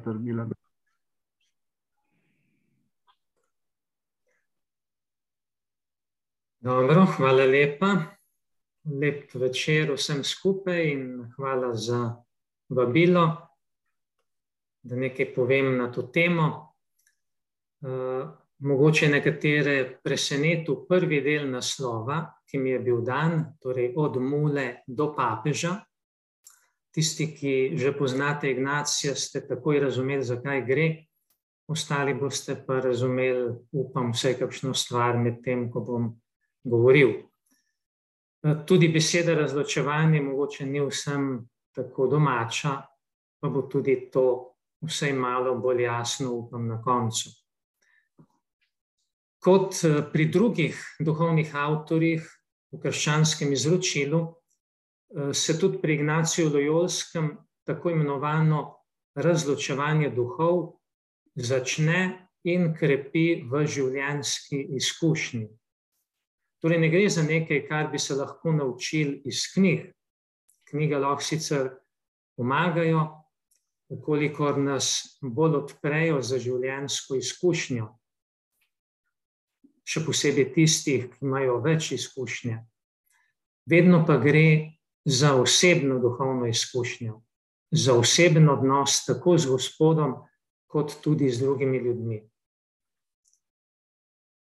Milan. Dobro, hvala lepa. Lep večer vsem skupaj in hvala za vabilo, da nekaj povem na to temo. Uh, mogoče nekatere presenetil prvi del naslova, ki mi je bil dan, torej od mule do papeža. Tisti, ki že poznate Ignacija, ste takoj razumeli, zakaj gre, ostali boste pa razumeli, upam, vse kakšno stvar med tem, ko bom govoril. Tudi beseda razločevanje mogoče ni vsem tako domača, pa bo tudi to vsaj malo bolj jasno, upam, na koncu. Kot pri drugih duhovnih avtorjih v krščanskem izročilu, se tudi pri Ignaciju Lojolskem tako imenovano razločevanje duhov začne in krepi v življenjski izkušnji. Torej, ne gre za nekaj, kar bi se lahko naučili iz knjig. Knjige lahko sicer pomagajo, ukolikor nas bolj odprejo za življenjsko izkušnjo. Še posebej tistih, ki imajo več izkušnje. Vedno pa gre za osebno duhovno izkušnjo, za oseben odnos tako z Gospodom, kot tudi z drugimi ljudmi.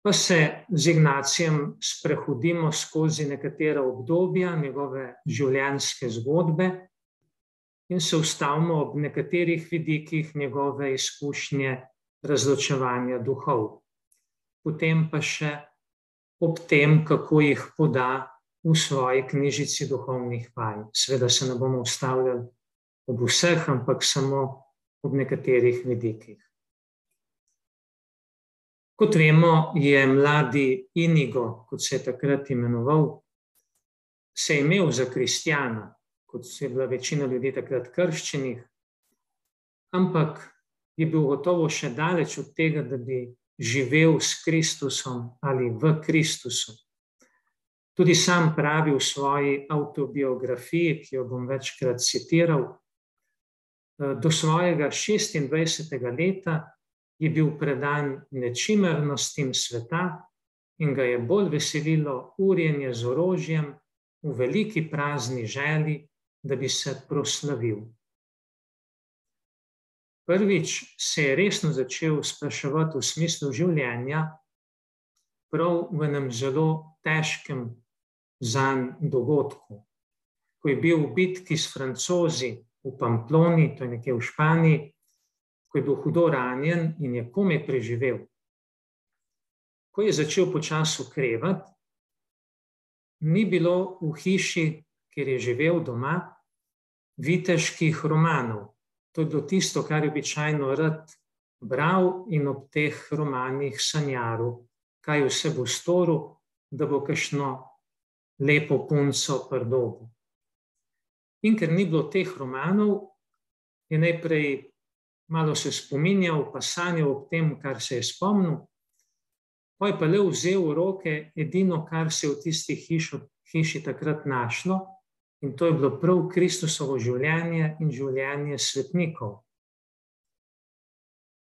Pa se z Ignacijem sprehodimo skozi nekatera obdobja njegove življenjske zgodbe in se ustavimo ob nekaterih vidikih njegove izkušnje razločevanja duhov. Potem pa še ob tem, kako jih poda v svoji knjižici duhovnih vaj. Sveda se ne bomo ustavljali ob vseh, ampak samo ob nekaterih vidikih. Kot vemo, je mladi Inigo, kot se je takrat imenoval, se je imel za kristjana, kot je bila večina ljudi takrat krščenih, ampak je bil gotovo še daleč od tega, da bi živel s Kristusom ali v Kristusu. Tudi sam pravi v svoji autobiografiji, ki jo bom večkrat citiral, do svojega 26. leta je bil predan nečimernostim sveta in ga je bolj veselilo urjenje z orožjem v veliki prazni želi, da bi se proslavil. Prvič se je resno začel spraševati v smislu življenja, prav v enem zelo težkem zanj dogodku. Ko je bil v bitki s francozi v Pamploni, to je nekje v Španiji, ko je bil hudo ranjen in je kome preživel. Ko je začel počasi ukrevati, ni bilo v hiši, kjer je živel doma, viteških romanov. To je bilo tisto, kar je običajno rad bral in ob teh romanih sanjaril, kaj vse bo storil, da bo kakšno lepo punco prdobu. In ker ni bilo teh romanov, je najprej malo se spominjal, pa sanjal ob tem, kar se je spomnil, pa je pa le vzel v roke edino, kar se je v tisti hiši, hiši takrat našlo, in to je bilo prav Kristusovo življenje in življenje svetnikov.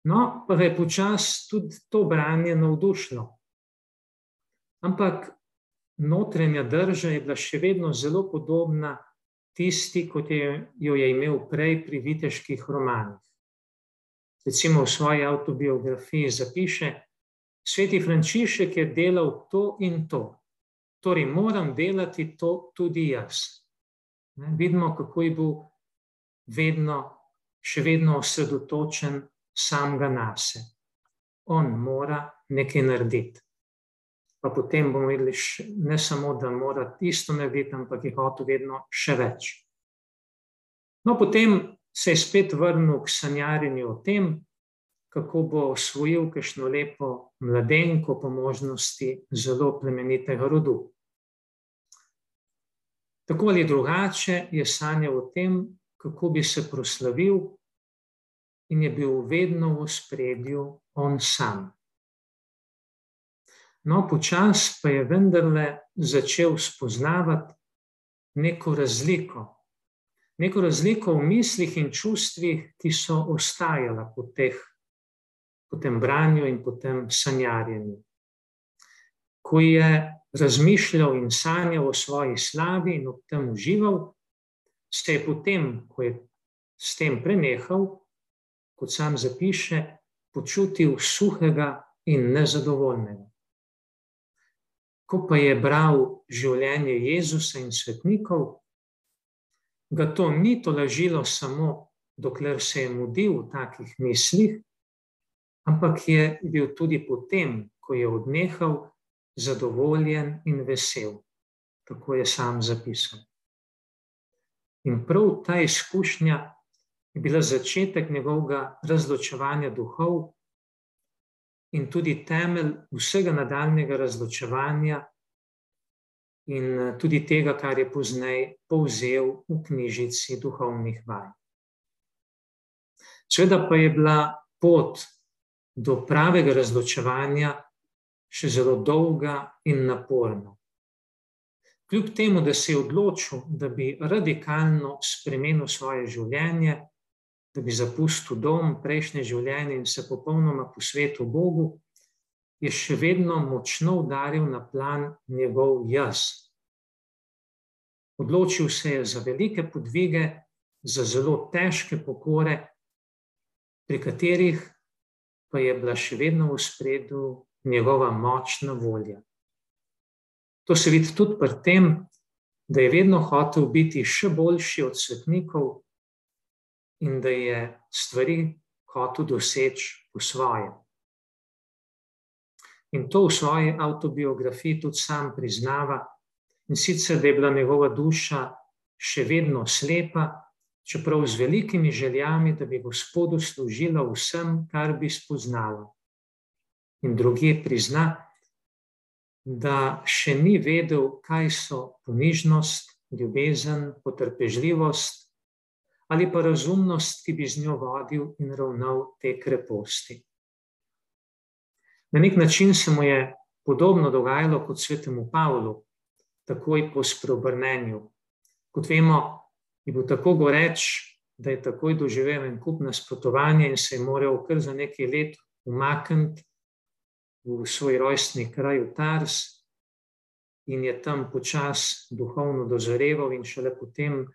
No, pa je počasi tudi to branje navdušilo. Ampak notranja drža je bila še vedno zelo podobna tisti, kot je jo je imel prej pri viteških romanih. Recimo v svoji autobiografiji zapiše: Sveti Frančišek je delal to in to, torej moram delati to tudi jaz. Ne, vidimo, kako je bil vedno, še vedno osredotočen samega na sebe. On mora nekaj narediti pa potem bomo videli, ne samo, da mora isto narediti, ampak je hotel vedno še več. No, potem se je spet vrnil k sanjarjenju o tem, kako bo osvojil kakšno lepo mladenko po možnosti zelo plemenitega rodu. Tako ali drugače je sanjal o tem, kako bi se proslavil, in je bil vedno v spredju on sam. No, počasi pa je vendarle začel spoznavati neko razliko, neko razliko v mislih in čustvih, ki so ostajala po, teh, po tem branju in po tem sanjarjenju. Ko je razmišljal in sanjal o svoji slavi in ob tem užival, se je potem, ko je s tem prenehal, kot sam zapiše, počutil suhega in nezadovoljnega. Ko pa je bral življenje Jezusa in svetnikov, ga to ni tolažilo samo, dokler se je mudil v takih mislih, ampak je bil tudi potem, ko je odnehal, zadovoljen in vesel. Tako je sam zapisal. In prav ta izkušnja je bila začetek njegovega razločevanja duhov in tudi temelj vsega nadaljnega razločevanja in eh, tudi tega, kar je pozneje povzel v knjižici duhovnih vaj. Sveda pa je bila pot do pravega razločevanja še zelo dolga in naporna. Kljub temu, da se je odločil, da bi radikalno spremenil svoje življenje, da bi zapustil dom, prejšnje življenje in se popolnoma posvetil Bogu, je še vedno močno udaril na plan njegov jaz. Odločil se je za velike podvige, za zelo težke pokore, pri katerih pa je bila še vedno v spredju njegova močna volja. To se vidi tudi pri tem, da je vedno hotel biti še boljši od svetnikov in da je stvari hotel doseči v svoje. In to v svoji autobiografiji tudi sam priznava, in sicer, da je bila njegova duša še vedno slepa, čeprav z velikimi željami, da bi Gospodu služila vsem, kar bi spoznala. In drugi prizna, da še ni vedel, kaj so ponižnost, ljubezen, potrpežljivost ali pa razumnost, ki bi z njo vodil in ravnal te kreposti. Na nek način se mu je podobno dogajalo kot svetemu Pavlu, takoj po spreobrnenju. Kot vemo, je bil tako goreč, da je takoj doživel en kup nasprotovanja in se je moral kar za nekaj let umakniti v svoj rojstni kraj, v Tars, in je tam počasi duhovno dozoreval, in šele potem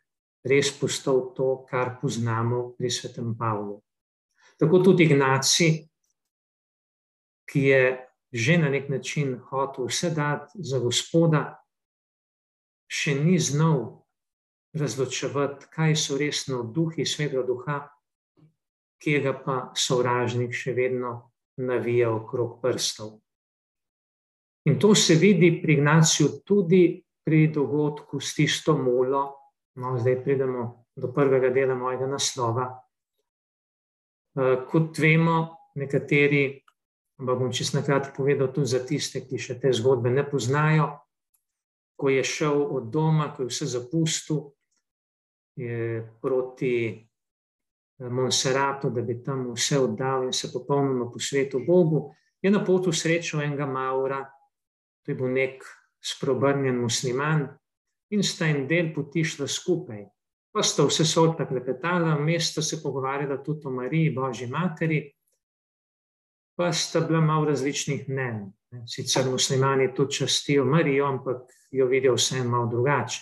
res postal to, kar poznamo pri svetem Pavlu. Tako tudi Ignaci, ki je že na nek način hotel vse dati za Gospoda, še ni znal razločevati, kaj so resno duhi svetega duha, ki ga pa sovražnik še vedno navija okrog prstov. In to se vidi pri Ignaciju tudi pri dogodku s tisto mulo. No, zdaj pridemo do prvega dela mojega naslova. Eh, kot vemo, nekateri, pa bom čisto na kratko povedal tudi za tiste, ki še te zgodbe ne poznajo, ko je šel od doma, ko je vse zapustil je proti Monserratu, da bi tam vse oddal in se popolnoma posvetil Bogu, je na potu srečal enega Maura, to je bil nek sprobrnjen musliman, in sta en del poti šla skupaj. Pa sta vse sorta klepetala, mesta se pogovarjala tudi o Mariji, Božji materi, pa sta bila malo različnih mnen. Sicer muslimani tudi častijo Marijo, ampak jo vidijo vse malo drugače.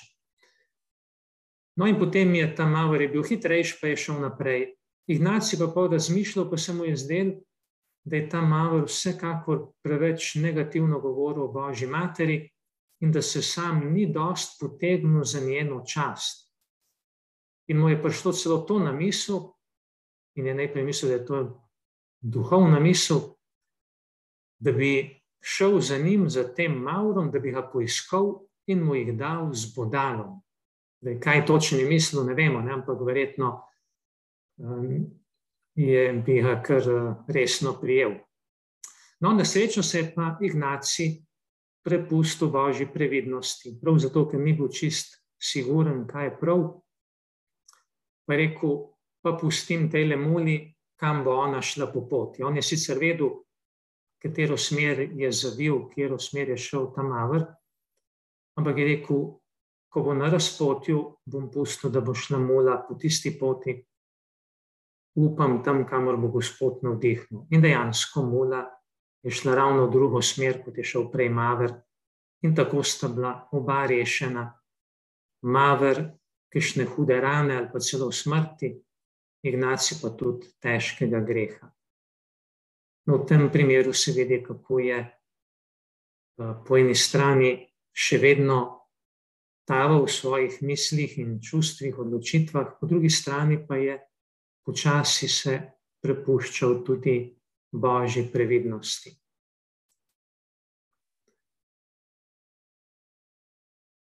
No, in potem je ta Mavr je bil hitrejši, pa je šel naprej. Ignaci pa pol razmišljal, pa se mu je zdel, da je ta Mavr vsekakor preveč negativno govoril o Božji materi in da se sam ni dost potegnil za njeno čast. In mu je prišlo celo to na misel, in je najprej mislil, da je to duhovna misel, da bi šel za njim, za tem Mavrom, da bi ga poiskal in mu jih dal z bodalom. Zdaj, kaj točno je mislil, ne vemo, ne? ampak verjetno um, je bi ga kar uh, resno prijel. No, na srečo se je pa Ignaci prepustil božji previdnosti, prav zato, ker ni bil čist siguren, kaj je prav. Pa je rekel, pa pustim te le muli, kam bo ona šla po poti. On je sicer vedel, katero smer je zavil, katero smer je šel tam avr, ampak je rekel, ko bo na razpotju, bom pustil, da boš na mola po tisti poti, upam tam, kamor bo Gospod navdihnil. In dejansko mola je šla ravno v drugo smer, kot je šel prej Maver, in tako sta bila oba rešena. Maver, kišne hude rane ali pa celo smrti, Ignaci pa tudi težkega greha. No, v tem primeru se vidi, kako je po eni strani še vedno taval v svojih mislih in čustvih, odločitvah, po drugi strani pa je počasi se prepuščal tudi božji previdnosti.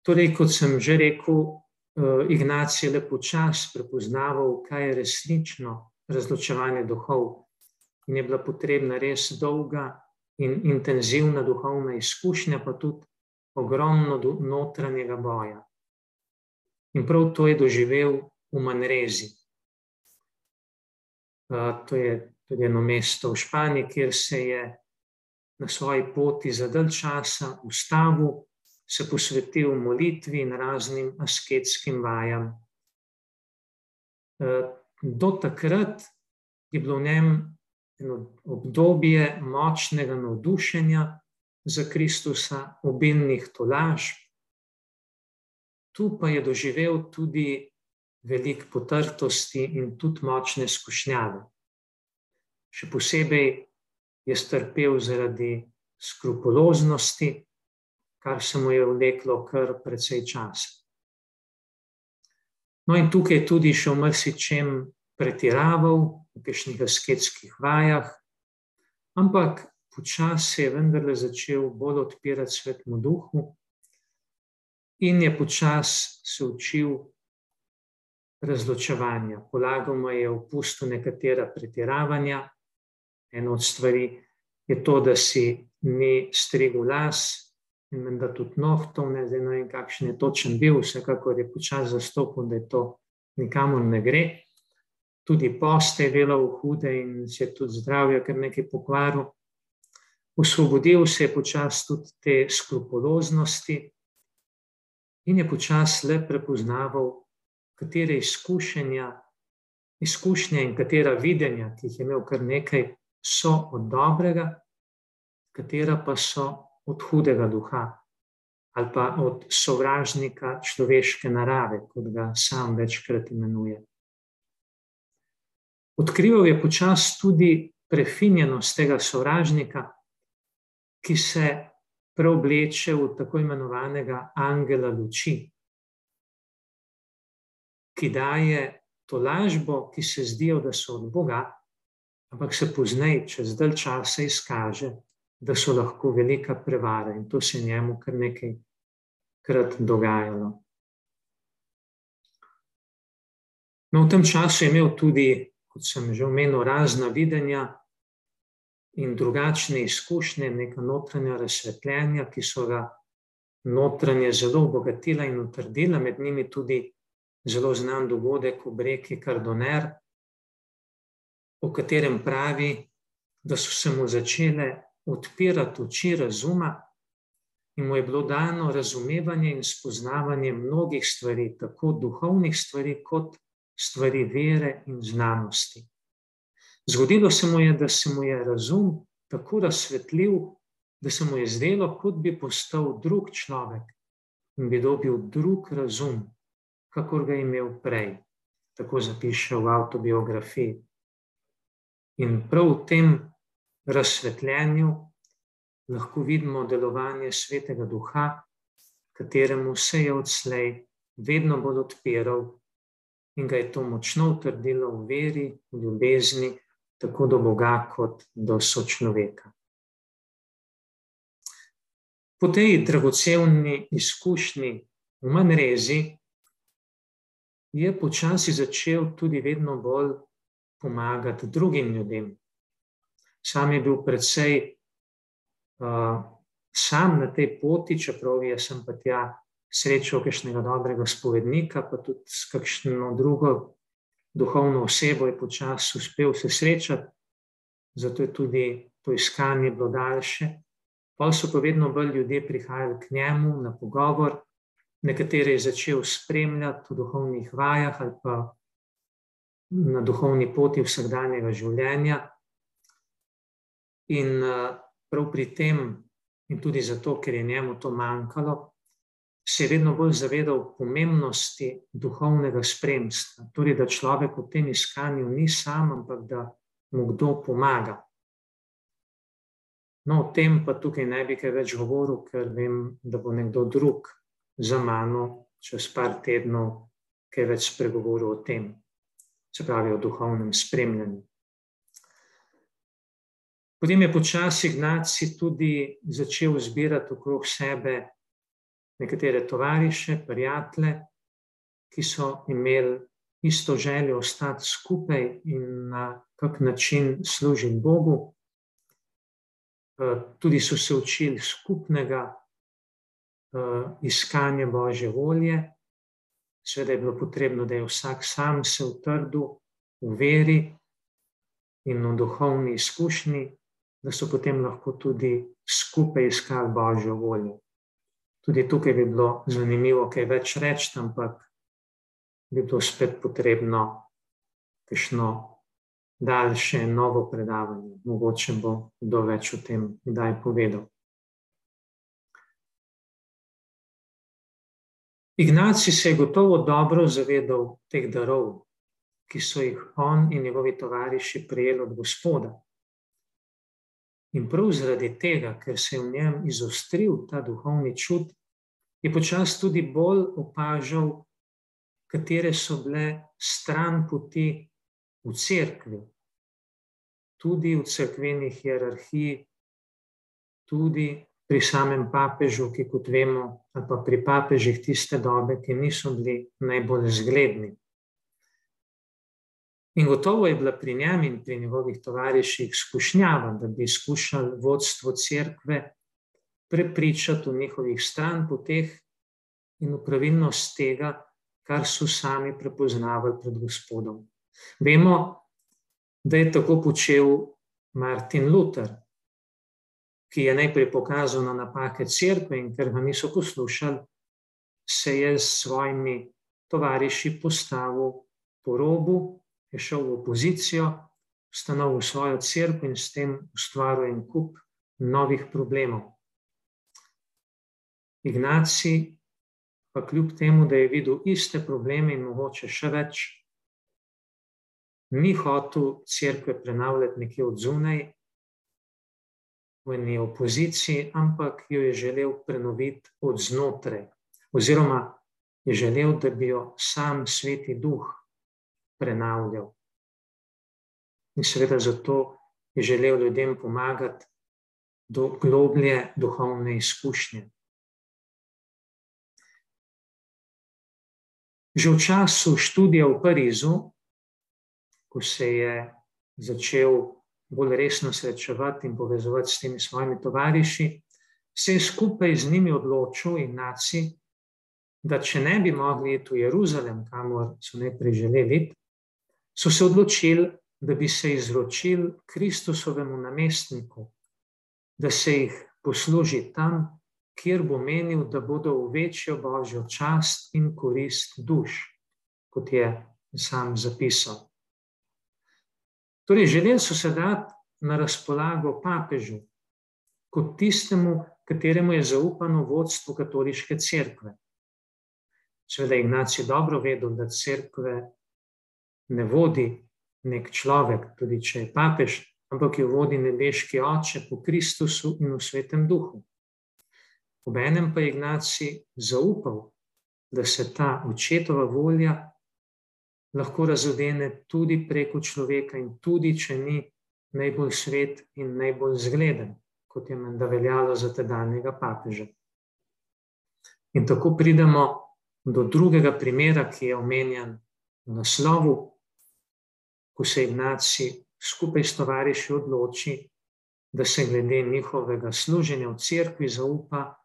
Torej, kot sem že rekel, eh, Ignacij je lepo čas prepoznaval, kaj je resnično razločevanje duhov, in je bila potrebna res dolga in intenzivna duhovna izkušnja, pa tudi ogromno notranjega boja. In prav to je doživel v Manrezi. Eh, to je tudi eno mesto v Španiji, kjer se je na svoji poti za dalj časa ustavil, se posvetil molitvi in raznim asketskim vajam. Eh, do takrat je bilo v njem obdobje močnega navdušenja za Kristusa, obilnih tolažb. Tu pa je doživel tudi veliko potrtosti in tudi močne skušnjave še posebej je strpel zaradi skrupuloznosti, kar se mu je vleklo kar precej časa. No, in tukaj je tudi še v marsičem pretiraval, v kakšnih asketskih vajah, ampak počasi je vendarle začel bolj odpirati svetmu duhu in je počasi se učil razločevanja. Polagal mu je opustil nekatera pretiravanja, Ena od stvari je to, da si ni strigel las in da tudi nohtov, ne, zdaj ne vem, kakšen je točen bil, vsekakor je počasi zastopil, da je to nikamor ne gre. Tudi poste je delal hude in se je tudi zdravje kar nekaj pokvaril. Osvobodil se je počasi tudi te skrupuloznosti in je počasi le prepoznaval, katere izkušnja, izkušnje in katera videnja, ki jih je imel kar nekaj, so od dobrega, katera pa so od hudega duha ali pa od sovražnika človeške narave, kot ga sam večkrat imenuje. Odkrival je počasi tudi prefinjenost tega sovražnika, ki se preobleče v tako imenovanega angela luči, ki daje to lažbo, ki se zdijo, da so od Boga, ampak se pozneje, čez dalj časa, izkaže, da so lahko velika prevara in to se njemu kar nekaj krat dogajalo. No, v tem času je imel tudi, kot sem že omenil, razna videnja in drugačne izkušnje, neka notranja razsvetljenja, ki so ga notranje zelo obogatila in utrdila, med njimi tudi zelo znan dogodek v reki Kardoner, o katerem pravi, da so se mu začele odpirati oči razuma in mu je bilo dano razumevanje in spoznavanje mnogih stvari, tako duhovnih stvari, kot stvari vere in znanosti. Zgodilo se mu je, da se mu je razum tako razsvetlil, da se mu je zdelo, kot bi postal drug človek in bi dobil drug razum, kakor ga je imel prej. Tako zapiše v autobiografiji. In prav v tem razsvetljenju lahko vidimo delovanje svetega duha, kateremu se je odslej vedno bolj odpiral in ga je to močno utrdilo v veri, v ljubezni, tako do Boga, kot do sočloveka. Po tej dragocevni izkušnji v Manrezi je počasi začel tudi vedno bolj pomagati drugim ljudem. Sam je bil predvsej uh, sam na tej poti, čeprav je sem pa tja srečal kakšnega dobrega spovednika, pa tudi s kakšno drugo duhovno osebo je počasi uspel se srečati, zato je tudi to iskanje bilo daljše. Pa so pa vedno bolj ljudje prihajali k njemu na pogovor nekatere je začel spremljati v duhovnih vajah ali pa na duhovni poti vsakdanjega življenja. In prav pri tem, in tudi zato, ker je njemu to manjkalo, se je vedno bolj zavedal pomembnosti duhovnega spremstva. Torej, da človek v tem iskanju ni sam, ampak da mu kdo pomaga. No, o tem pa tukaj ne bi kaj več govoril, ker vem, da bo nekdo drug za mano čez par tednov kaj več spregovoril o tem, se pravi o duhovnem spremljanju. Potem je počasi Ignaci tudi začel zbirati okrog sebe nekatere tovariše, prijatelje, ki so imeli isto željo ostati skupaj in na kak način služiti Bogu. Eh, tudi so se učili skupnega uh, iskanja Božje volje. Sveda je bilo potrebno, da je vsak sam se utrdil v veri in v duhovni izkušnji, da so potem lahko tudi skupaj iskali Božjo voljo. Tudi tukaj bi bilo zanimivo kaj več reči, ampak bi bilo spet potrebno kakšno daljše novo predavanje. Mogoče bo kdo več o tem kdaj povedal. Ignaci se je gotovo dobro zavedal teh darov, ki so jih on in njegovi tovariši prejeli od Gospoda. In prav zaradi tega, ker se je v njem izostril ta duhovni čut, je počasi tudi bolj opažal, katere so bile stran poti v cerkvi, tudi v cerkveni hierarhiji, tudi pri samem papežu, ki kot vemo, ali pa pri papežih tiste dobe, ki niso bili najbolj zgledni. In gotovo je bila pri njem in pri njegovih tovariših skušnjava, da bi skušali vodstvo cerkve prepričati v njihovih stran poteh in v pravilnost tega, kar so sami prepoznavali pred Gospodom. Vemo, da je tako počel Martin Luther, ki je najprej pokazal na napake crkve in ker ga niso poslušali, se je s svojimi tovariši postavil po robu, je šel v opozicijo, ustanovil svojo crkvo in s tem ustvaril en kup novih problemov. Ignaci pa kljub temu, da je videl iste probleme in mogoče še več, ni hotel crkve prenavljati nekje od zunaj, v eni opoziciji, ampak jo je želel prenoviti od znotraj, oziroma je želel, da bi jo sam sveti duh prenavljal. In seveda zato je želel ljudem pomagati do globlje duhovne izkušnje. Že v času študija v Parizu ko se je začel bolj resno srečevati in povezovati s temi svojimi tovariši, se je skupaj z njimi odločil in naci, da če ne bi mogli iti v Jeruzalem, kamor so najprej želeli, so se odločili, da bi se izročili Kristusovemu namestniku, da se jih posluži tam, kjer bo menil, da bodo v večjo božjo čast in korist duš, kot je sam zapisal. Torej, želeli so se dati na razpolago papežu, kot tistemu, kateremu je zaupano vodstvo katoliške cerkve. Sveda je Ignacio dobro vedel, da cerkve ne vodi nek človek, tudi če je papež, ampak jo vodi nebeški oče po Kristusu in v svetem duhu. Obenem pa je Ignacio zaupal, da se ta očetova volja lahko razodene tudi preko človeka, in tudi če ni najbolj svet in najbolj zgleden, kot je menda veljalo za tedanjega papeža. In tako pridemo do drugega primera, ki je omenjen v naslovu, ko se Ignaci skupaj s tovariši odloči, da se glede njihovega služenja v cerkvi zaupa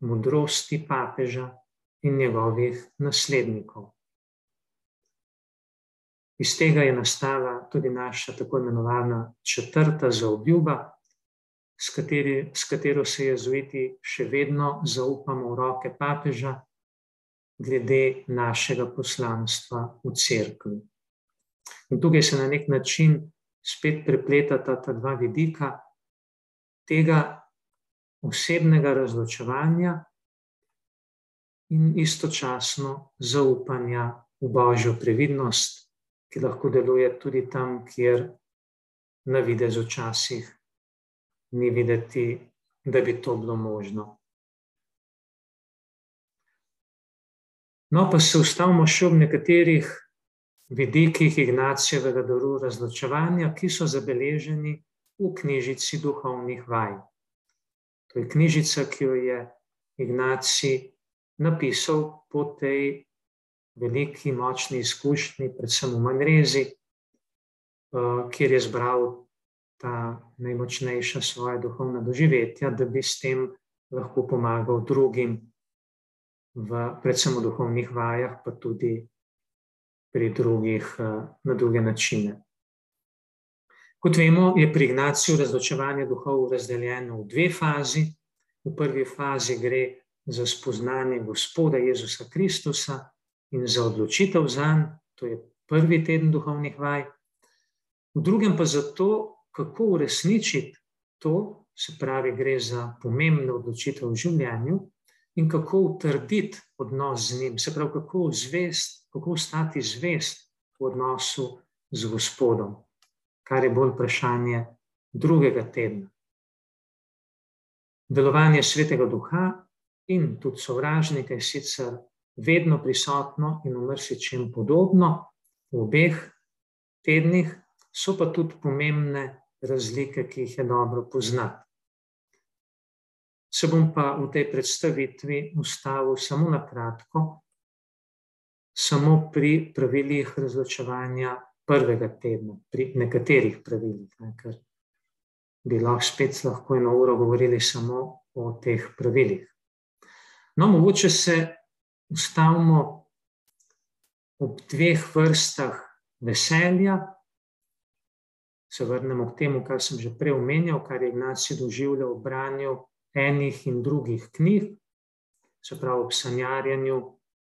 modrosti papeža in njegovih naslednikov. Iz tega je nastala tudi naša tako imenovana četrta zaobljuba, s, kateri, s katero se jezuiti še vedno zaupamo v roke papeža glede našega poslanstva v cerkvi. In tukaj se na nek način spet prepletata ta dva vidika tega osebnega razločevanja in istočasno zaupanja v božjo previdnost, ki lahko deluje tudi tam, kjer na videz včasih ni videti, da bi to bilo možno. No, pa se ustavimo še v nekaterih vidikih Ignacijevega daru razločevanja, ki so zabeleženi v knjižici duhovnih vaj. To je knjižica, ki jo je Ignacij napisal po tej veliki, močni izkušnji, predvsem v Manrezi, eh, kjer je zbral ta najmočnejša svoja duhovna doživetja, da bi s tem lahko pomagal drugim v, predvsem v duhovnih vajah, pa tudi pri drugih, eh, na druge načine. Kot vemo, je pri Ignaciju razločevanje duhov razdeljeno v dve fazi. V prvi fazi gre za spoznanje Gospoda Jezusa Kristusa in za odločitev za njim, to je prvi teden duhovnih vaj. V drugem pa za to, kako uresničiti to, se pravi, gre za pomembno odločitev v življenju, in kako utrditi odnos z njim, se pravi, kako, zvest, kako ostati zvest v odnosu z Gospodom, kar je bolj vprašanje drugega tedna. Delovanje svetega duha in tudi sovražnika je sicer vedno prisotno in v mrsičem podobno v obeh tednih, so pa tudi pomembne razlike, ki jih je dobro poznati. Se bom pa v tej predstavitvi ustavil samo na kratko, samo pri pravilih razločevanja prvega tedna, pri nekaterih pravilih, ne, ker bi lahko spet lahko eno uro govorili samo o teh pravilih. No, mogoče se ustavimo ob dveh vrstah veselja, se vrnemo k temu, kar sem že prej omenjal, kar je Ignacij doživljal v branju enih in drugih knjig, se pravi ob sanjarjanju,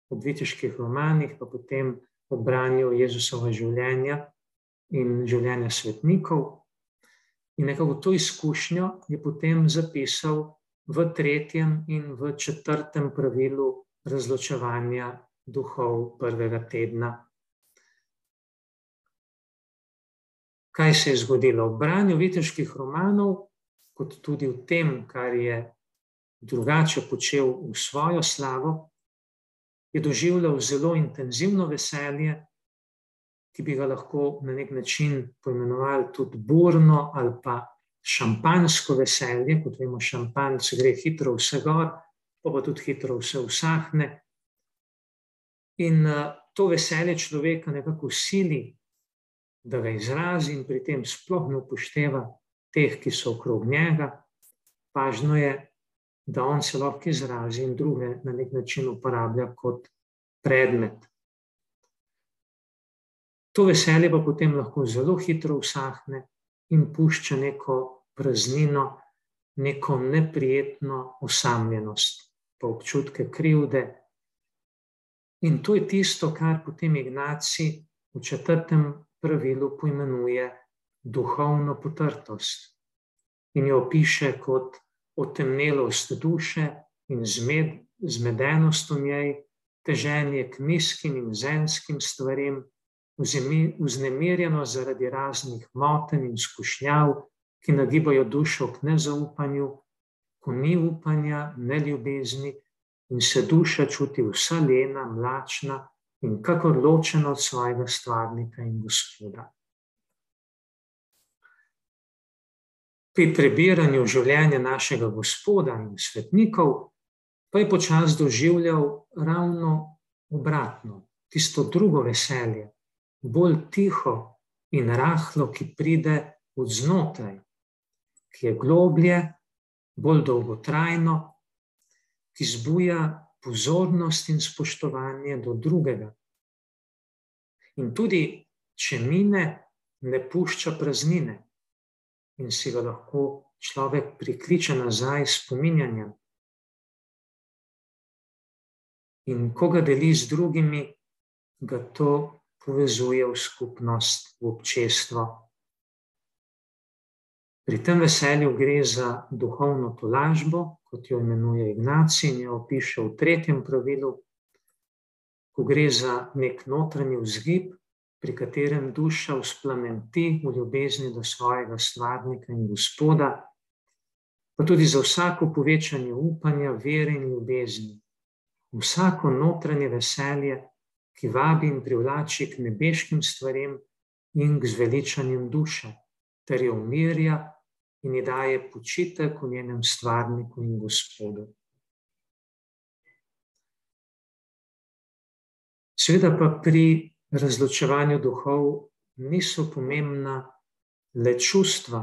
ob vitiških romanih, pa potem ob branju Jezusova življenja in življenja svetnikov. In nekako to izkušnjo je potem zapisal v tretjem in v četrtem pravilu razločevanja duhov prvega tedna. Kaj se je zgodilo? V branju viteških romanov kot tudi v tem, kar je drugače počel v svojo slavo, je doživljal zelo intenzivno veselje, ki bi ga lahko na nek način poimenovali tudi burno ali pa šampansko veselje, kot vemo, šampanc gre hitro vse gor, pa pa tudi hitro vse usahne. In uh, to veselje človeka nekako sili, da ga izrazi in pri tem sploh ne upošteva teh, ki so okrog njega. Pažno je, da on se lahko izrazi in druge na nek način uporablja kot predmet. To veselje pa potem lahko zelo hitro usahne in pušča neko praznino, neko neprijetno osamljenost, pa občutke krivde. In to je tisto, kar potem Ignacij v četrtem pravilu poimenuje duhovno potrtost in jo opiše kot otemnelost duše in zmed, zmedenost v njej, teženje k nizkim in zemskim stvarem, vznemirjeno zaradi raznih motenj in skušnjav, ki nagibajo dušo k nezaupanju, ko ni upanja, ne ljubezni in se duša čuti vsa lena, mlačna in kako ločena od svojega stvarnika in gospoda. pri prebiranju življenja našega gospoda in svetnikov, pa je počasi doživljal ravno obratno, tisto drugo veselje, bolj tiho in rahlo, ki pride od znotraj, ki je globlje, bolj dolgotrajno, ki zbuja pozornost in spoštovanje do drugega. In tudi, če mine, ne pušča praznine in si ga lahko človek prikliče nazaj s spominjanjem. in ko ga deli z drugimi, ga to povezuje v skupnost, v občestvo. Pri tem veselju gre za duhovno tolažbo, kot jo imenuje Ignaci in jo opiše v tretjem pravilu, ko gre za nek notranji vzgib, pri katerem duša vzplamenti v ljubezni do svojega stvarnika in gospoda, pa tudi za vsako povečanje upanja, vere in ljubezni, vsako notranje veselje, ki vabi in privlači k nebeškim stvarem in k zveličanjem duše, ter jo umirja in ji daje počitek v njenem stvarniku in gospodu. Seveda pa pri razločevanju duhov niso pomembna le čustva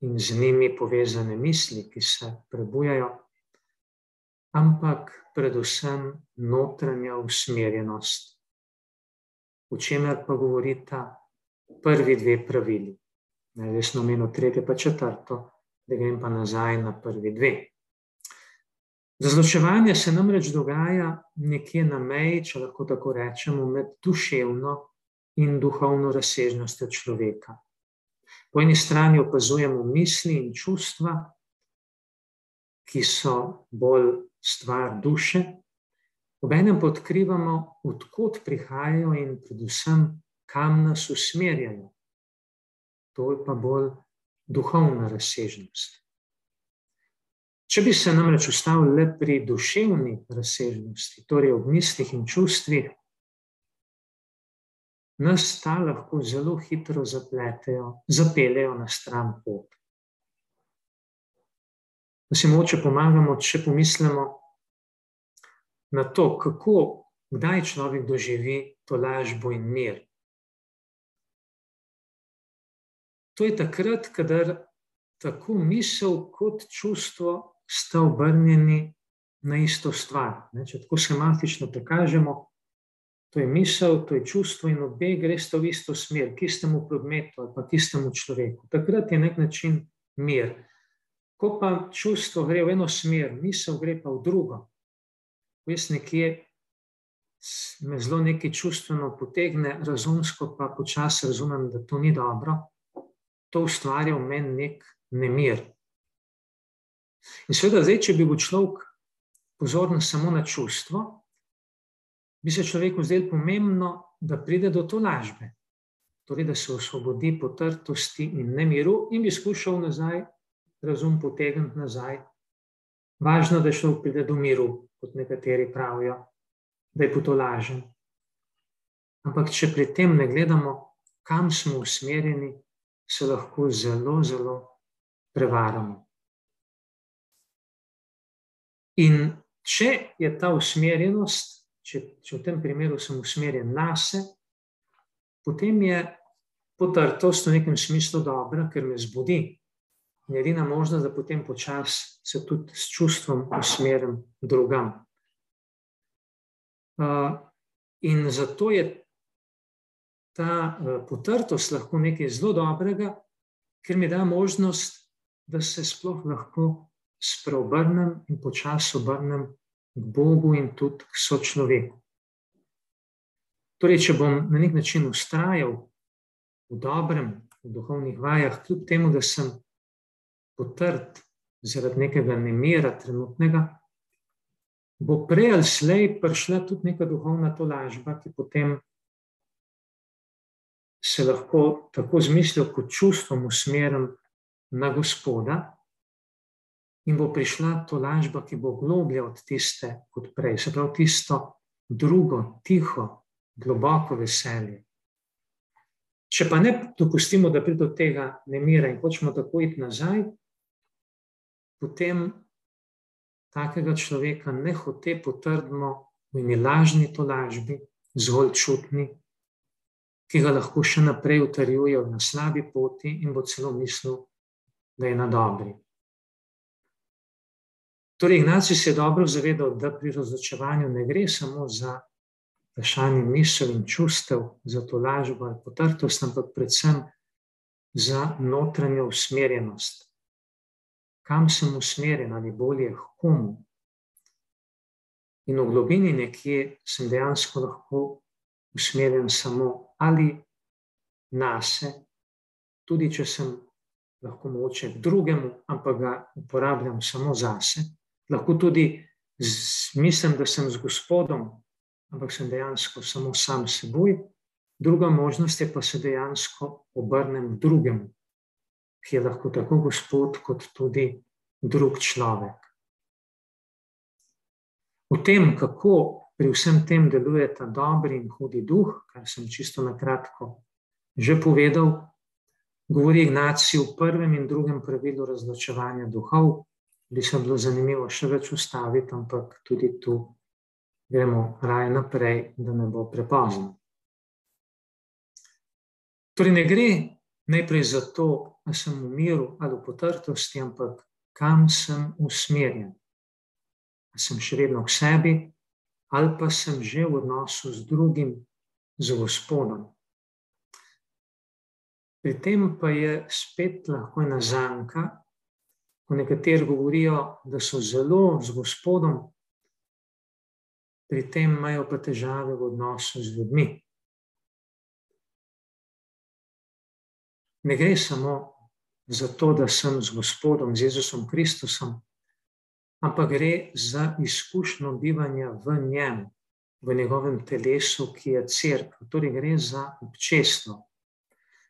in z njimi povezane misli, ki se prebujajo, ampak predvsem notranja usmerjenost, o čemer pa govorita prvi dve pravili. Jaz sem omenil tretje, pa četrto, da grem pa nazaj na prvi dve. Razločevanje se namreč dogaja nekje na meji, če lahko tako rečemo, med duševno in duhovno razsežnostjo človeka. Po eni strani opazujemo misli in čustva, ki so bolj stvar duše, obenem pa odkrivamo, odkot prihajajo in predvsem, kam nas usmerjajo. To je pa bolj duhovna razsežnost. Če bi se namreč ustavili le pri duševni razsežnosti, torej ob mislih in čustvih, nas ta lahko zelo hitro zapletejo, zapeljejo na stran pot da si moče pomagamo, če pomislimo na to, kako, kdaj človek doživi to lažbo in mir. To je takrat, kadar tako misel kot čustvo sta obrnjeni na isto stvar. Ne? Če tako schematično prikažemo, to je misel, to je čustvo in obe greste v isto smer, k istemu predmetu ali pa k istemu človeku. Takrat je nek način mir. Ko pa čustvo gre v eno smer, misel gre pa v drugo, jaz nekje me zelo nekaj čustveno potegne, razumsko pa počasi razumem, da to ni dobro, to ustvarja v meni nek nemir. In seveda, zdaj, če bi bil človek pozoren samo na čustvo, bi se človeku zdelo pomembno, da pride do to lažbe, torej da se osvobodi potrtosti in nemiru in bi skušal nazaj razum potegniti nazaj. Važno, da šel pride do miru, kot nekateri pravijo, da je to lažen. Ampak, če pri tem ne gledamo, kam smo usmerjeni, se lahko zelo, zelo prevaramo. In če je ta usmerjenost, če, če v tem primeru sem usmerjen na sebe, potem je potrtost v nekem smislu dobra, ker me zbudi, je edina možnost, da potem počasi se tudi s čustvom usmerim drugam. Uh, in zato je ta uh, potrtost lahko nekaj zelo dobrega, ker mi da možnost, da se sploh lahko spreobrnem in počasi obrnem k Bogu in tudi k sočloveku. Torej, če bom na nek način ustrajal v dobrem, v duhovnih vajah, kljub temu, da sem potrt zaradi nekega nemira trenutnega, bo prej ali slej prišla tudi neka duhovna tolažba, ki potem se lahko tako z mislijo kot čustvom usmerim na Gospoda in bo prišla tolažba, ki bo globlja od tiste kot prej, se pravi tisto drugo, tiho, globoko veselje. Če pa ne dopustimo, da pride do tega nemira in hočemo tako iti nazaj, potem takega človeka ne hote potrdimo v eni lažni tolažbi, zgolj čutni, ki ga lahko še naprej utrjuje na slabi poti in bo celo mislil, da je na dobri. Torej, Ignaci se je dobro zavedal, da pri razločevanju ne gre samo za vprašanje misel in čustev, za to lažbo ali potrtost, ampak predvsem za notranjo usmerjenost, kam sem usmerjen ali bolje, komu. In v globini nekje sem dejansko lahko usmerjen samo ali na sebe, tudi če sem lahko moče drugemu, ampak ga uporabljam samo zase. Lahko tudi z, mislim, da sem z Gospodom, ampak sem dejansko samo sam seboj. Druga možnost je pa, se dejansko obrnem drugemu, ki je lahko tako Gospod, kot tudi drug človek. V tem, kako pri vsem tem deluje ta dobri in hudi duh, kar sem čisto na kratko že povedal, govori Ignacij v prvem in drugem pravilu razločevanja duhov. Bi se bilo zanimivo še več ustaviti, ampak tudi tu gremo raje naprej, da ne bo prepozno. Torej, ne gre najprej za to, da sem v miru ali v potrtosti, ampak kam sem usmerjen. Ali sem še vedno v sebi, ali pa sem že v odnosu z drugim, z Gospodom. Pri tem pa je spet lahko ena zanka, ko nekateri govorijo, da so zelo z Gospodom, pri tem imajo pa težave v odnosu z ljudmi. Ne gre samo za to, da sem z Gospodom, z Jezusom Kristusom, ampak gre za izkušnjo bivanja v njem, v njegovem telesu, ki je crkva. Torej, gre za občestvo.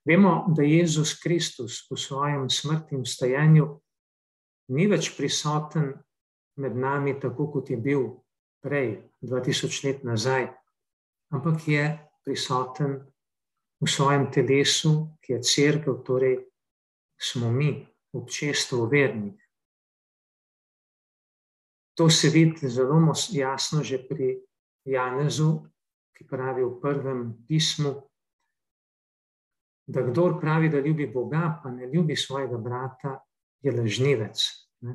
Vemo, da Jezus Kristus v svojem smrtnem stajanju ni več prisoten med nami, tako kot je bil prej, 2000 let nazaj, ampak je prisoten v svojem telesu, ki je crkva, torej smo mi, občestvo vernih. To se vidi zelo jasno že pri Janezu, ki pravi v prvem pismu, da kdo pravi, da ljubi Boga, pa ne ljubi svojega brata, je lažnivec.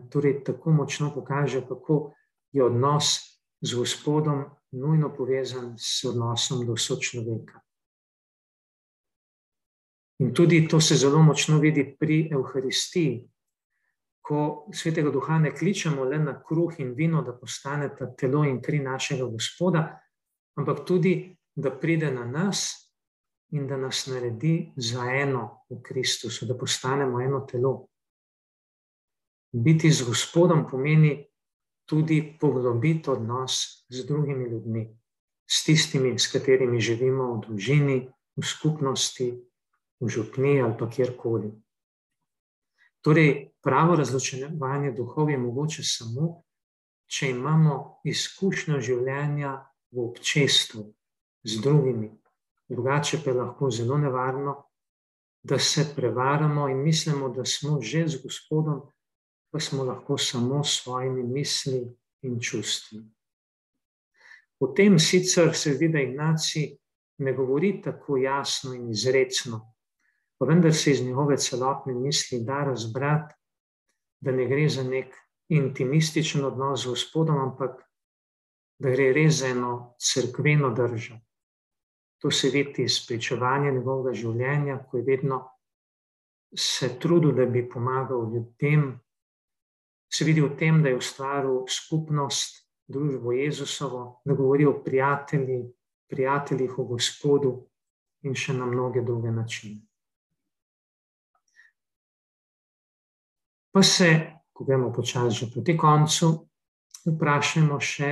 Torej, tako močno pokaže, kako je odnos z Gospodom nujno povezan s odnosom do sočloveka. In tudi to se zelo močno vidi pri Euharistiji, ko svetega duha ne kličemo le na kruh in vino, da postaneta telo in kri našega Gospoda, ampak tudi, da pride na nas in da nas naredi za eno v Kristusu, da postanemo eno telo. Biti z Gospodom pomeni tudi poglobiti odnos z drugimi ljudmi, s tistimi, s katerimi živimo v družini, v skupnosti, v župni ali pa kjerkoli. Torej, pravo razločevanje duhov je mogoče samo, če imamo izkušnjo življenja v občestvu z drugimi, drugače pa je lahko zelo nevarno, da se prevaramo in mislimo, da smo že z Gospodom, pa smo lahko samo s svojimi misli in čustvi. Potem sicer se vidi, da Ignaci ne govori tako jasno in izrecno, pa vendar se iz njegove celotne misli da razbrati, da ne gre za nek intimističen odnos z Gospodom, ampak da gre res za eno crkveno državo. To se vidi iz pričevanja njegovega življenja, ko je vedno se trudil, da bi pomagal ljudem. Se vidi v tem, da je ustvaril skupnost, družbo Jezusovo, da govori o prijatelji, prijateljih v Gospodu in še na mnoge druge načine. Pa se, ko gremo počasi že proti koncu, vprašajmo še,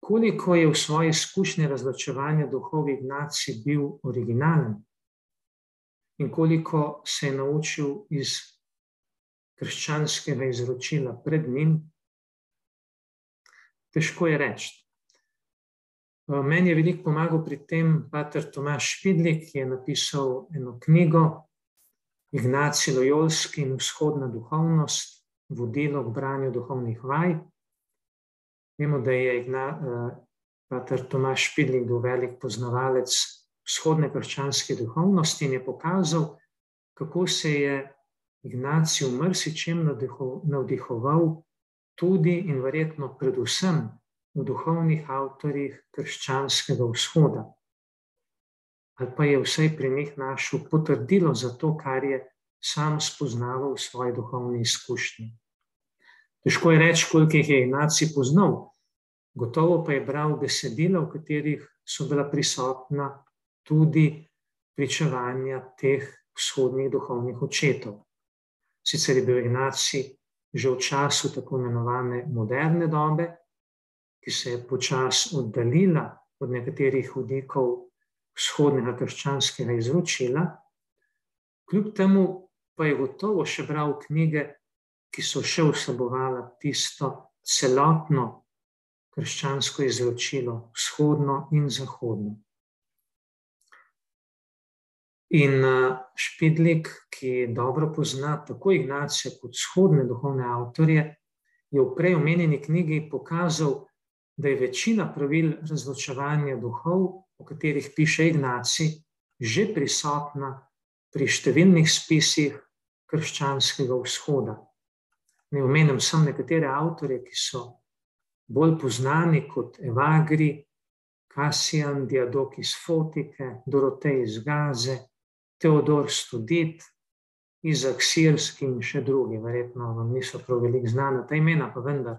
koliko je v svoji izkušnji razločevanja duhov Ignaci bil originalen in koliko se je naučil iz krščanskega izročila pred njim, težko je reči. Meni je veliko pomagal pri tem pater Tomaš Špidlik, ki je napisal eno knjigo Ignaci Lojolski in vzhodna duhovnost, vodilo k branju duhovnih vaj. Vemo, da je uh, pater Tomaš Špidlik bil velik poznavalec vzhodne krščanske duhovnosti in je pokazal, kako se je Ignacij v mrsičem navdihoval tudi in verjetno predvsem v duhovnih avtorjih krščanskega vzhoda. Ali pa je vsaj pri njih našel potrdilo za to, kar je sam spoznaval v svoji duhovni izkušnji. Težko je reči, koliko jih je Ignacij poznal, gotovo pa je bral besedila, v katerih so bila prisotna tudi pričevanja teh vzhodnih duhovnih očetov. Sicer je bil Ignacij že v času tako imenovane moderne dobe, ki se je počasi oddaljila od nekaterih hodnikov vzhodnega krščanskega izročila, kljub temu pa je gotovo še bral knjige, ki so še vsebovala tisto celotno krščansko izročilo, vzhodno in zahodno. In Špidlik, ki dobro pozna tako Ignacija kot vzhodne duhovne avtorje, je v prej omenjeni knjigi pokazal, da je večina pravil razločevanja duhov, o katerih piše Ignacij, že prisotna pri številnih spisih krščanskega vzhoda. Ne omenjam samo nekatere avtorje, ki so bolj znani kot Evagri, Kasijan, Diadok iz Fotike, Dorotej iz Gaze, Teodor Studit, Izak Sirski in še drugi, verjetno vam niso prav veliko znane ta imena, pa vendar.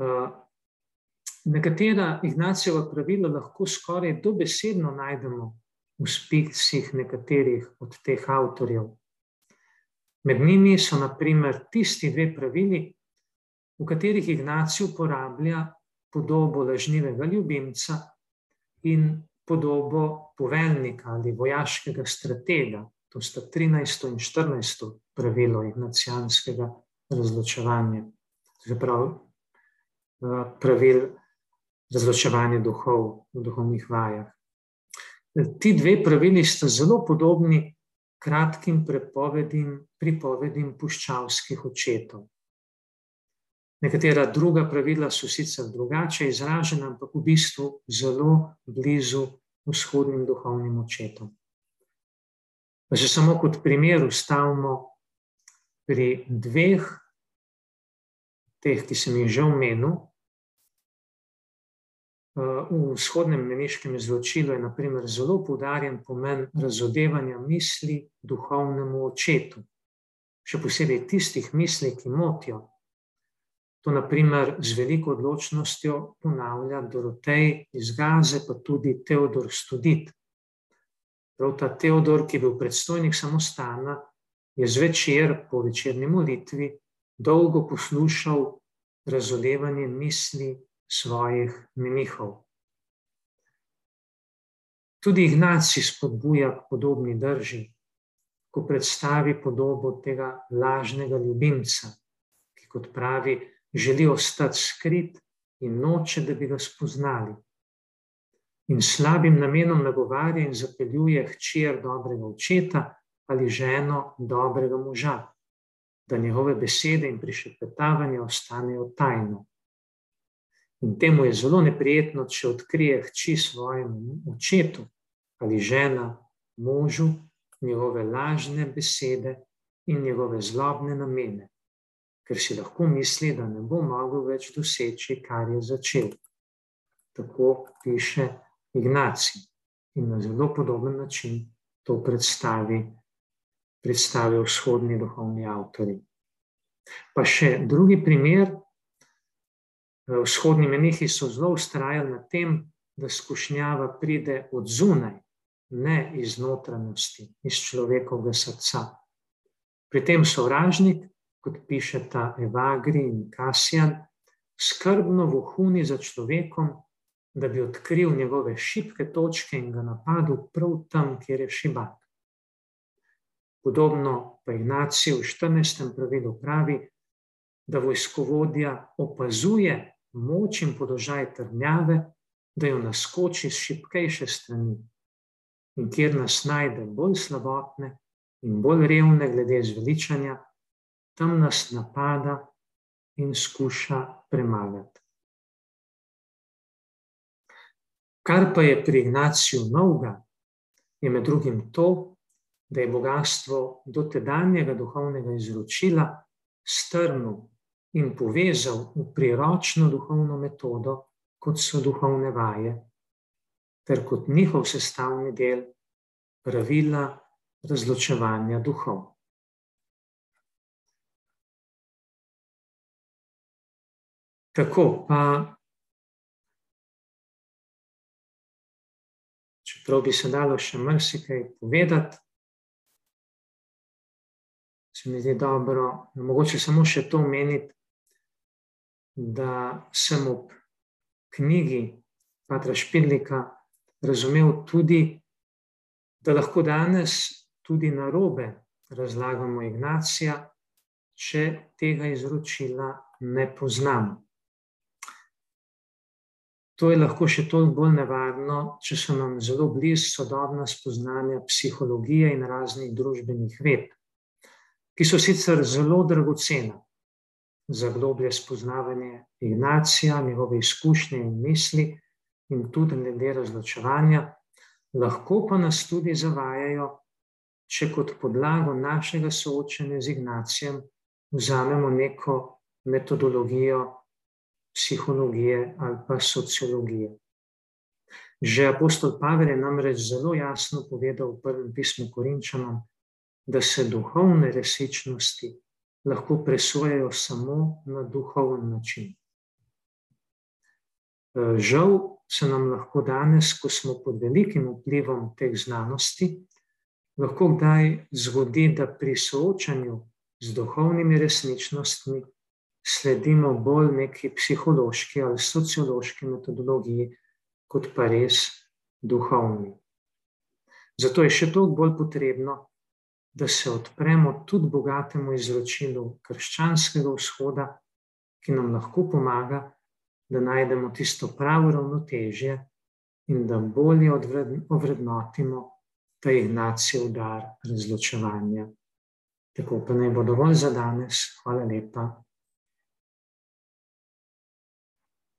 Uh, nekatera Ignacijeva pravila lahko skoraj dobesedno najdemo v spisih nekaterih od teh avtorjev. Med njimi so naprimer tisti dve pravili, v katerih Ignacij uporablja podobo lažnivega ljubimca in podobo poveljnika ali vojaškega stratega. To sta 13. in 14. pravilo ignacijanskega razločevanja, zaprav eh, pravil razločevanja duhov v duhovnih vajah. Ti dve pravili sta zelo podobni kratkim prepovedim, pripovedim puščavskih očetov. Nekatera druga pravila so sicer drugače izražena, ampak v bistvu zelo blizu vzhodnim duhovnim očetom. Pa se samo kot primer ustavimo pri dveh, teh, ki sem jih že omenil. V vzhodnem meniškem izločilu je naprimer zelo poudarjen pomen razodevanja misli duhovnemu očetu, še posebej tistih misli, ki motijo To, naprimer, z veliko odločnostjo ponavlja Dorotej iz Gaze, pa tudi Teodor Studit. Prav ta Teodor, ki je bil predstojnik samostana, je zvečer po večerni molitvi dolgo poslušal razolevanje misli svojih menihov. Tudi Ignacij spodbuja k podobni drži, ko predstavi podobo tega lažnega ljubimca, ki kot pravi, želi ostati skrit in noče, da bi ga spoznali. In slabim namenom nagovarja in zapeljuje hčer dobrega očeta ali ženo dobrega moža, da njegove besede in prišepetavanje ostanejo tajno. In temu je zelo neprijetno, če odkrije hči svojemu očetu ali žena možu njegove lažne besede in njegove zlobne namene ker si lahko misli, da ne bo mogel več doseči, kar je začel. Tako piše Ignacij in na zelo podoben način to predstavi, predstavi vzhodni duhovni avtori. Pa še drugi primer. Vzhodni menihi so zelo ustrajali na tem, da skušnjava pride od zunaj, ne iz notranjosti, iz človekovega srca. Pri tem sovražnik kot pišeta Evagri in Kasjan, skrbno vohuni za človekom, da bi odkril njegove šibke točke in ga napadel prav tam, kjer je šibak. Podobno pa Ignacij v 14. pravilu pravi, da vojskovodja opazuje moč in položaj trnjave, da jo naskoči z šibkejše strani in kjer nas najde bolj slabotne in bolj revne glede zveličanja, tam nas napada in skuša premagati. Kar pa je pri Ignaciju novega, je med drugim to, da je bogatstvo dotedanjega duhovnega izročila strnil in povezal v priročno duhovno metodo, kot so duhovne vaje, ter kot njihov sestavni del pravila razločevanja duhov. Tako pa, čeprav bi se dalo še marsikaj povedati, se mi zdi dobro, mogoče samo še to omeniti, da sem ob knjigi Patra Špidlika razumel tudi, da lahko danes tudi na robe razlagamo Ignacija, če tega izročila ne poznamo. To je lahko še toliko bolj nevarno, če so nam zelo blizu sodobna spoznanja psihologije in raznih družbenih ved, ki so sicer zelo dragocena za globlje spoznavanje Ignacija, njegove izkušnje in misli, in tudi glede razločevanja, lahko pa nas tudi zavajajo, če kot podlago našega soočanja z Ignacijem vzamemo neko metodologijo psihologije ali pa sociologije. Že apostol Pavel je namreč zelo jasno povedal v prvem pismu Korinčanom, da se duhovne resničnosti lahko presojajo samo na duhoven način. Žal se nam lahko danes, ko smo pod velikim vplivom teh znanosti, lahko kdaj zgodi, da pri soočanju z duhovnimi resničnostmi sledimo bolj neki psihološki ali sociološki metodologiji, kot pa res duhovni. Zato je še toliko bolj potrebno, da se odpremo tudi bogatemu izročilu krščanskega vzhoda, ki nam lahko pomaga, da najdemo tisto pravo ravnotežje in da bolje ovrednotimo ta ignacijev dar razločevanja. Tako pa naj bo dovolj za danes. Hvala lepa.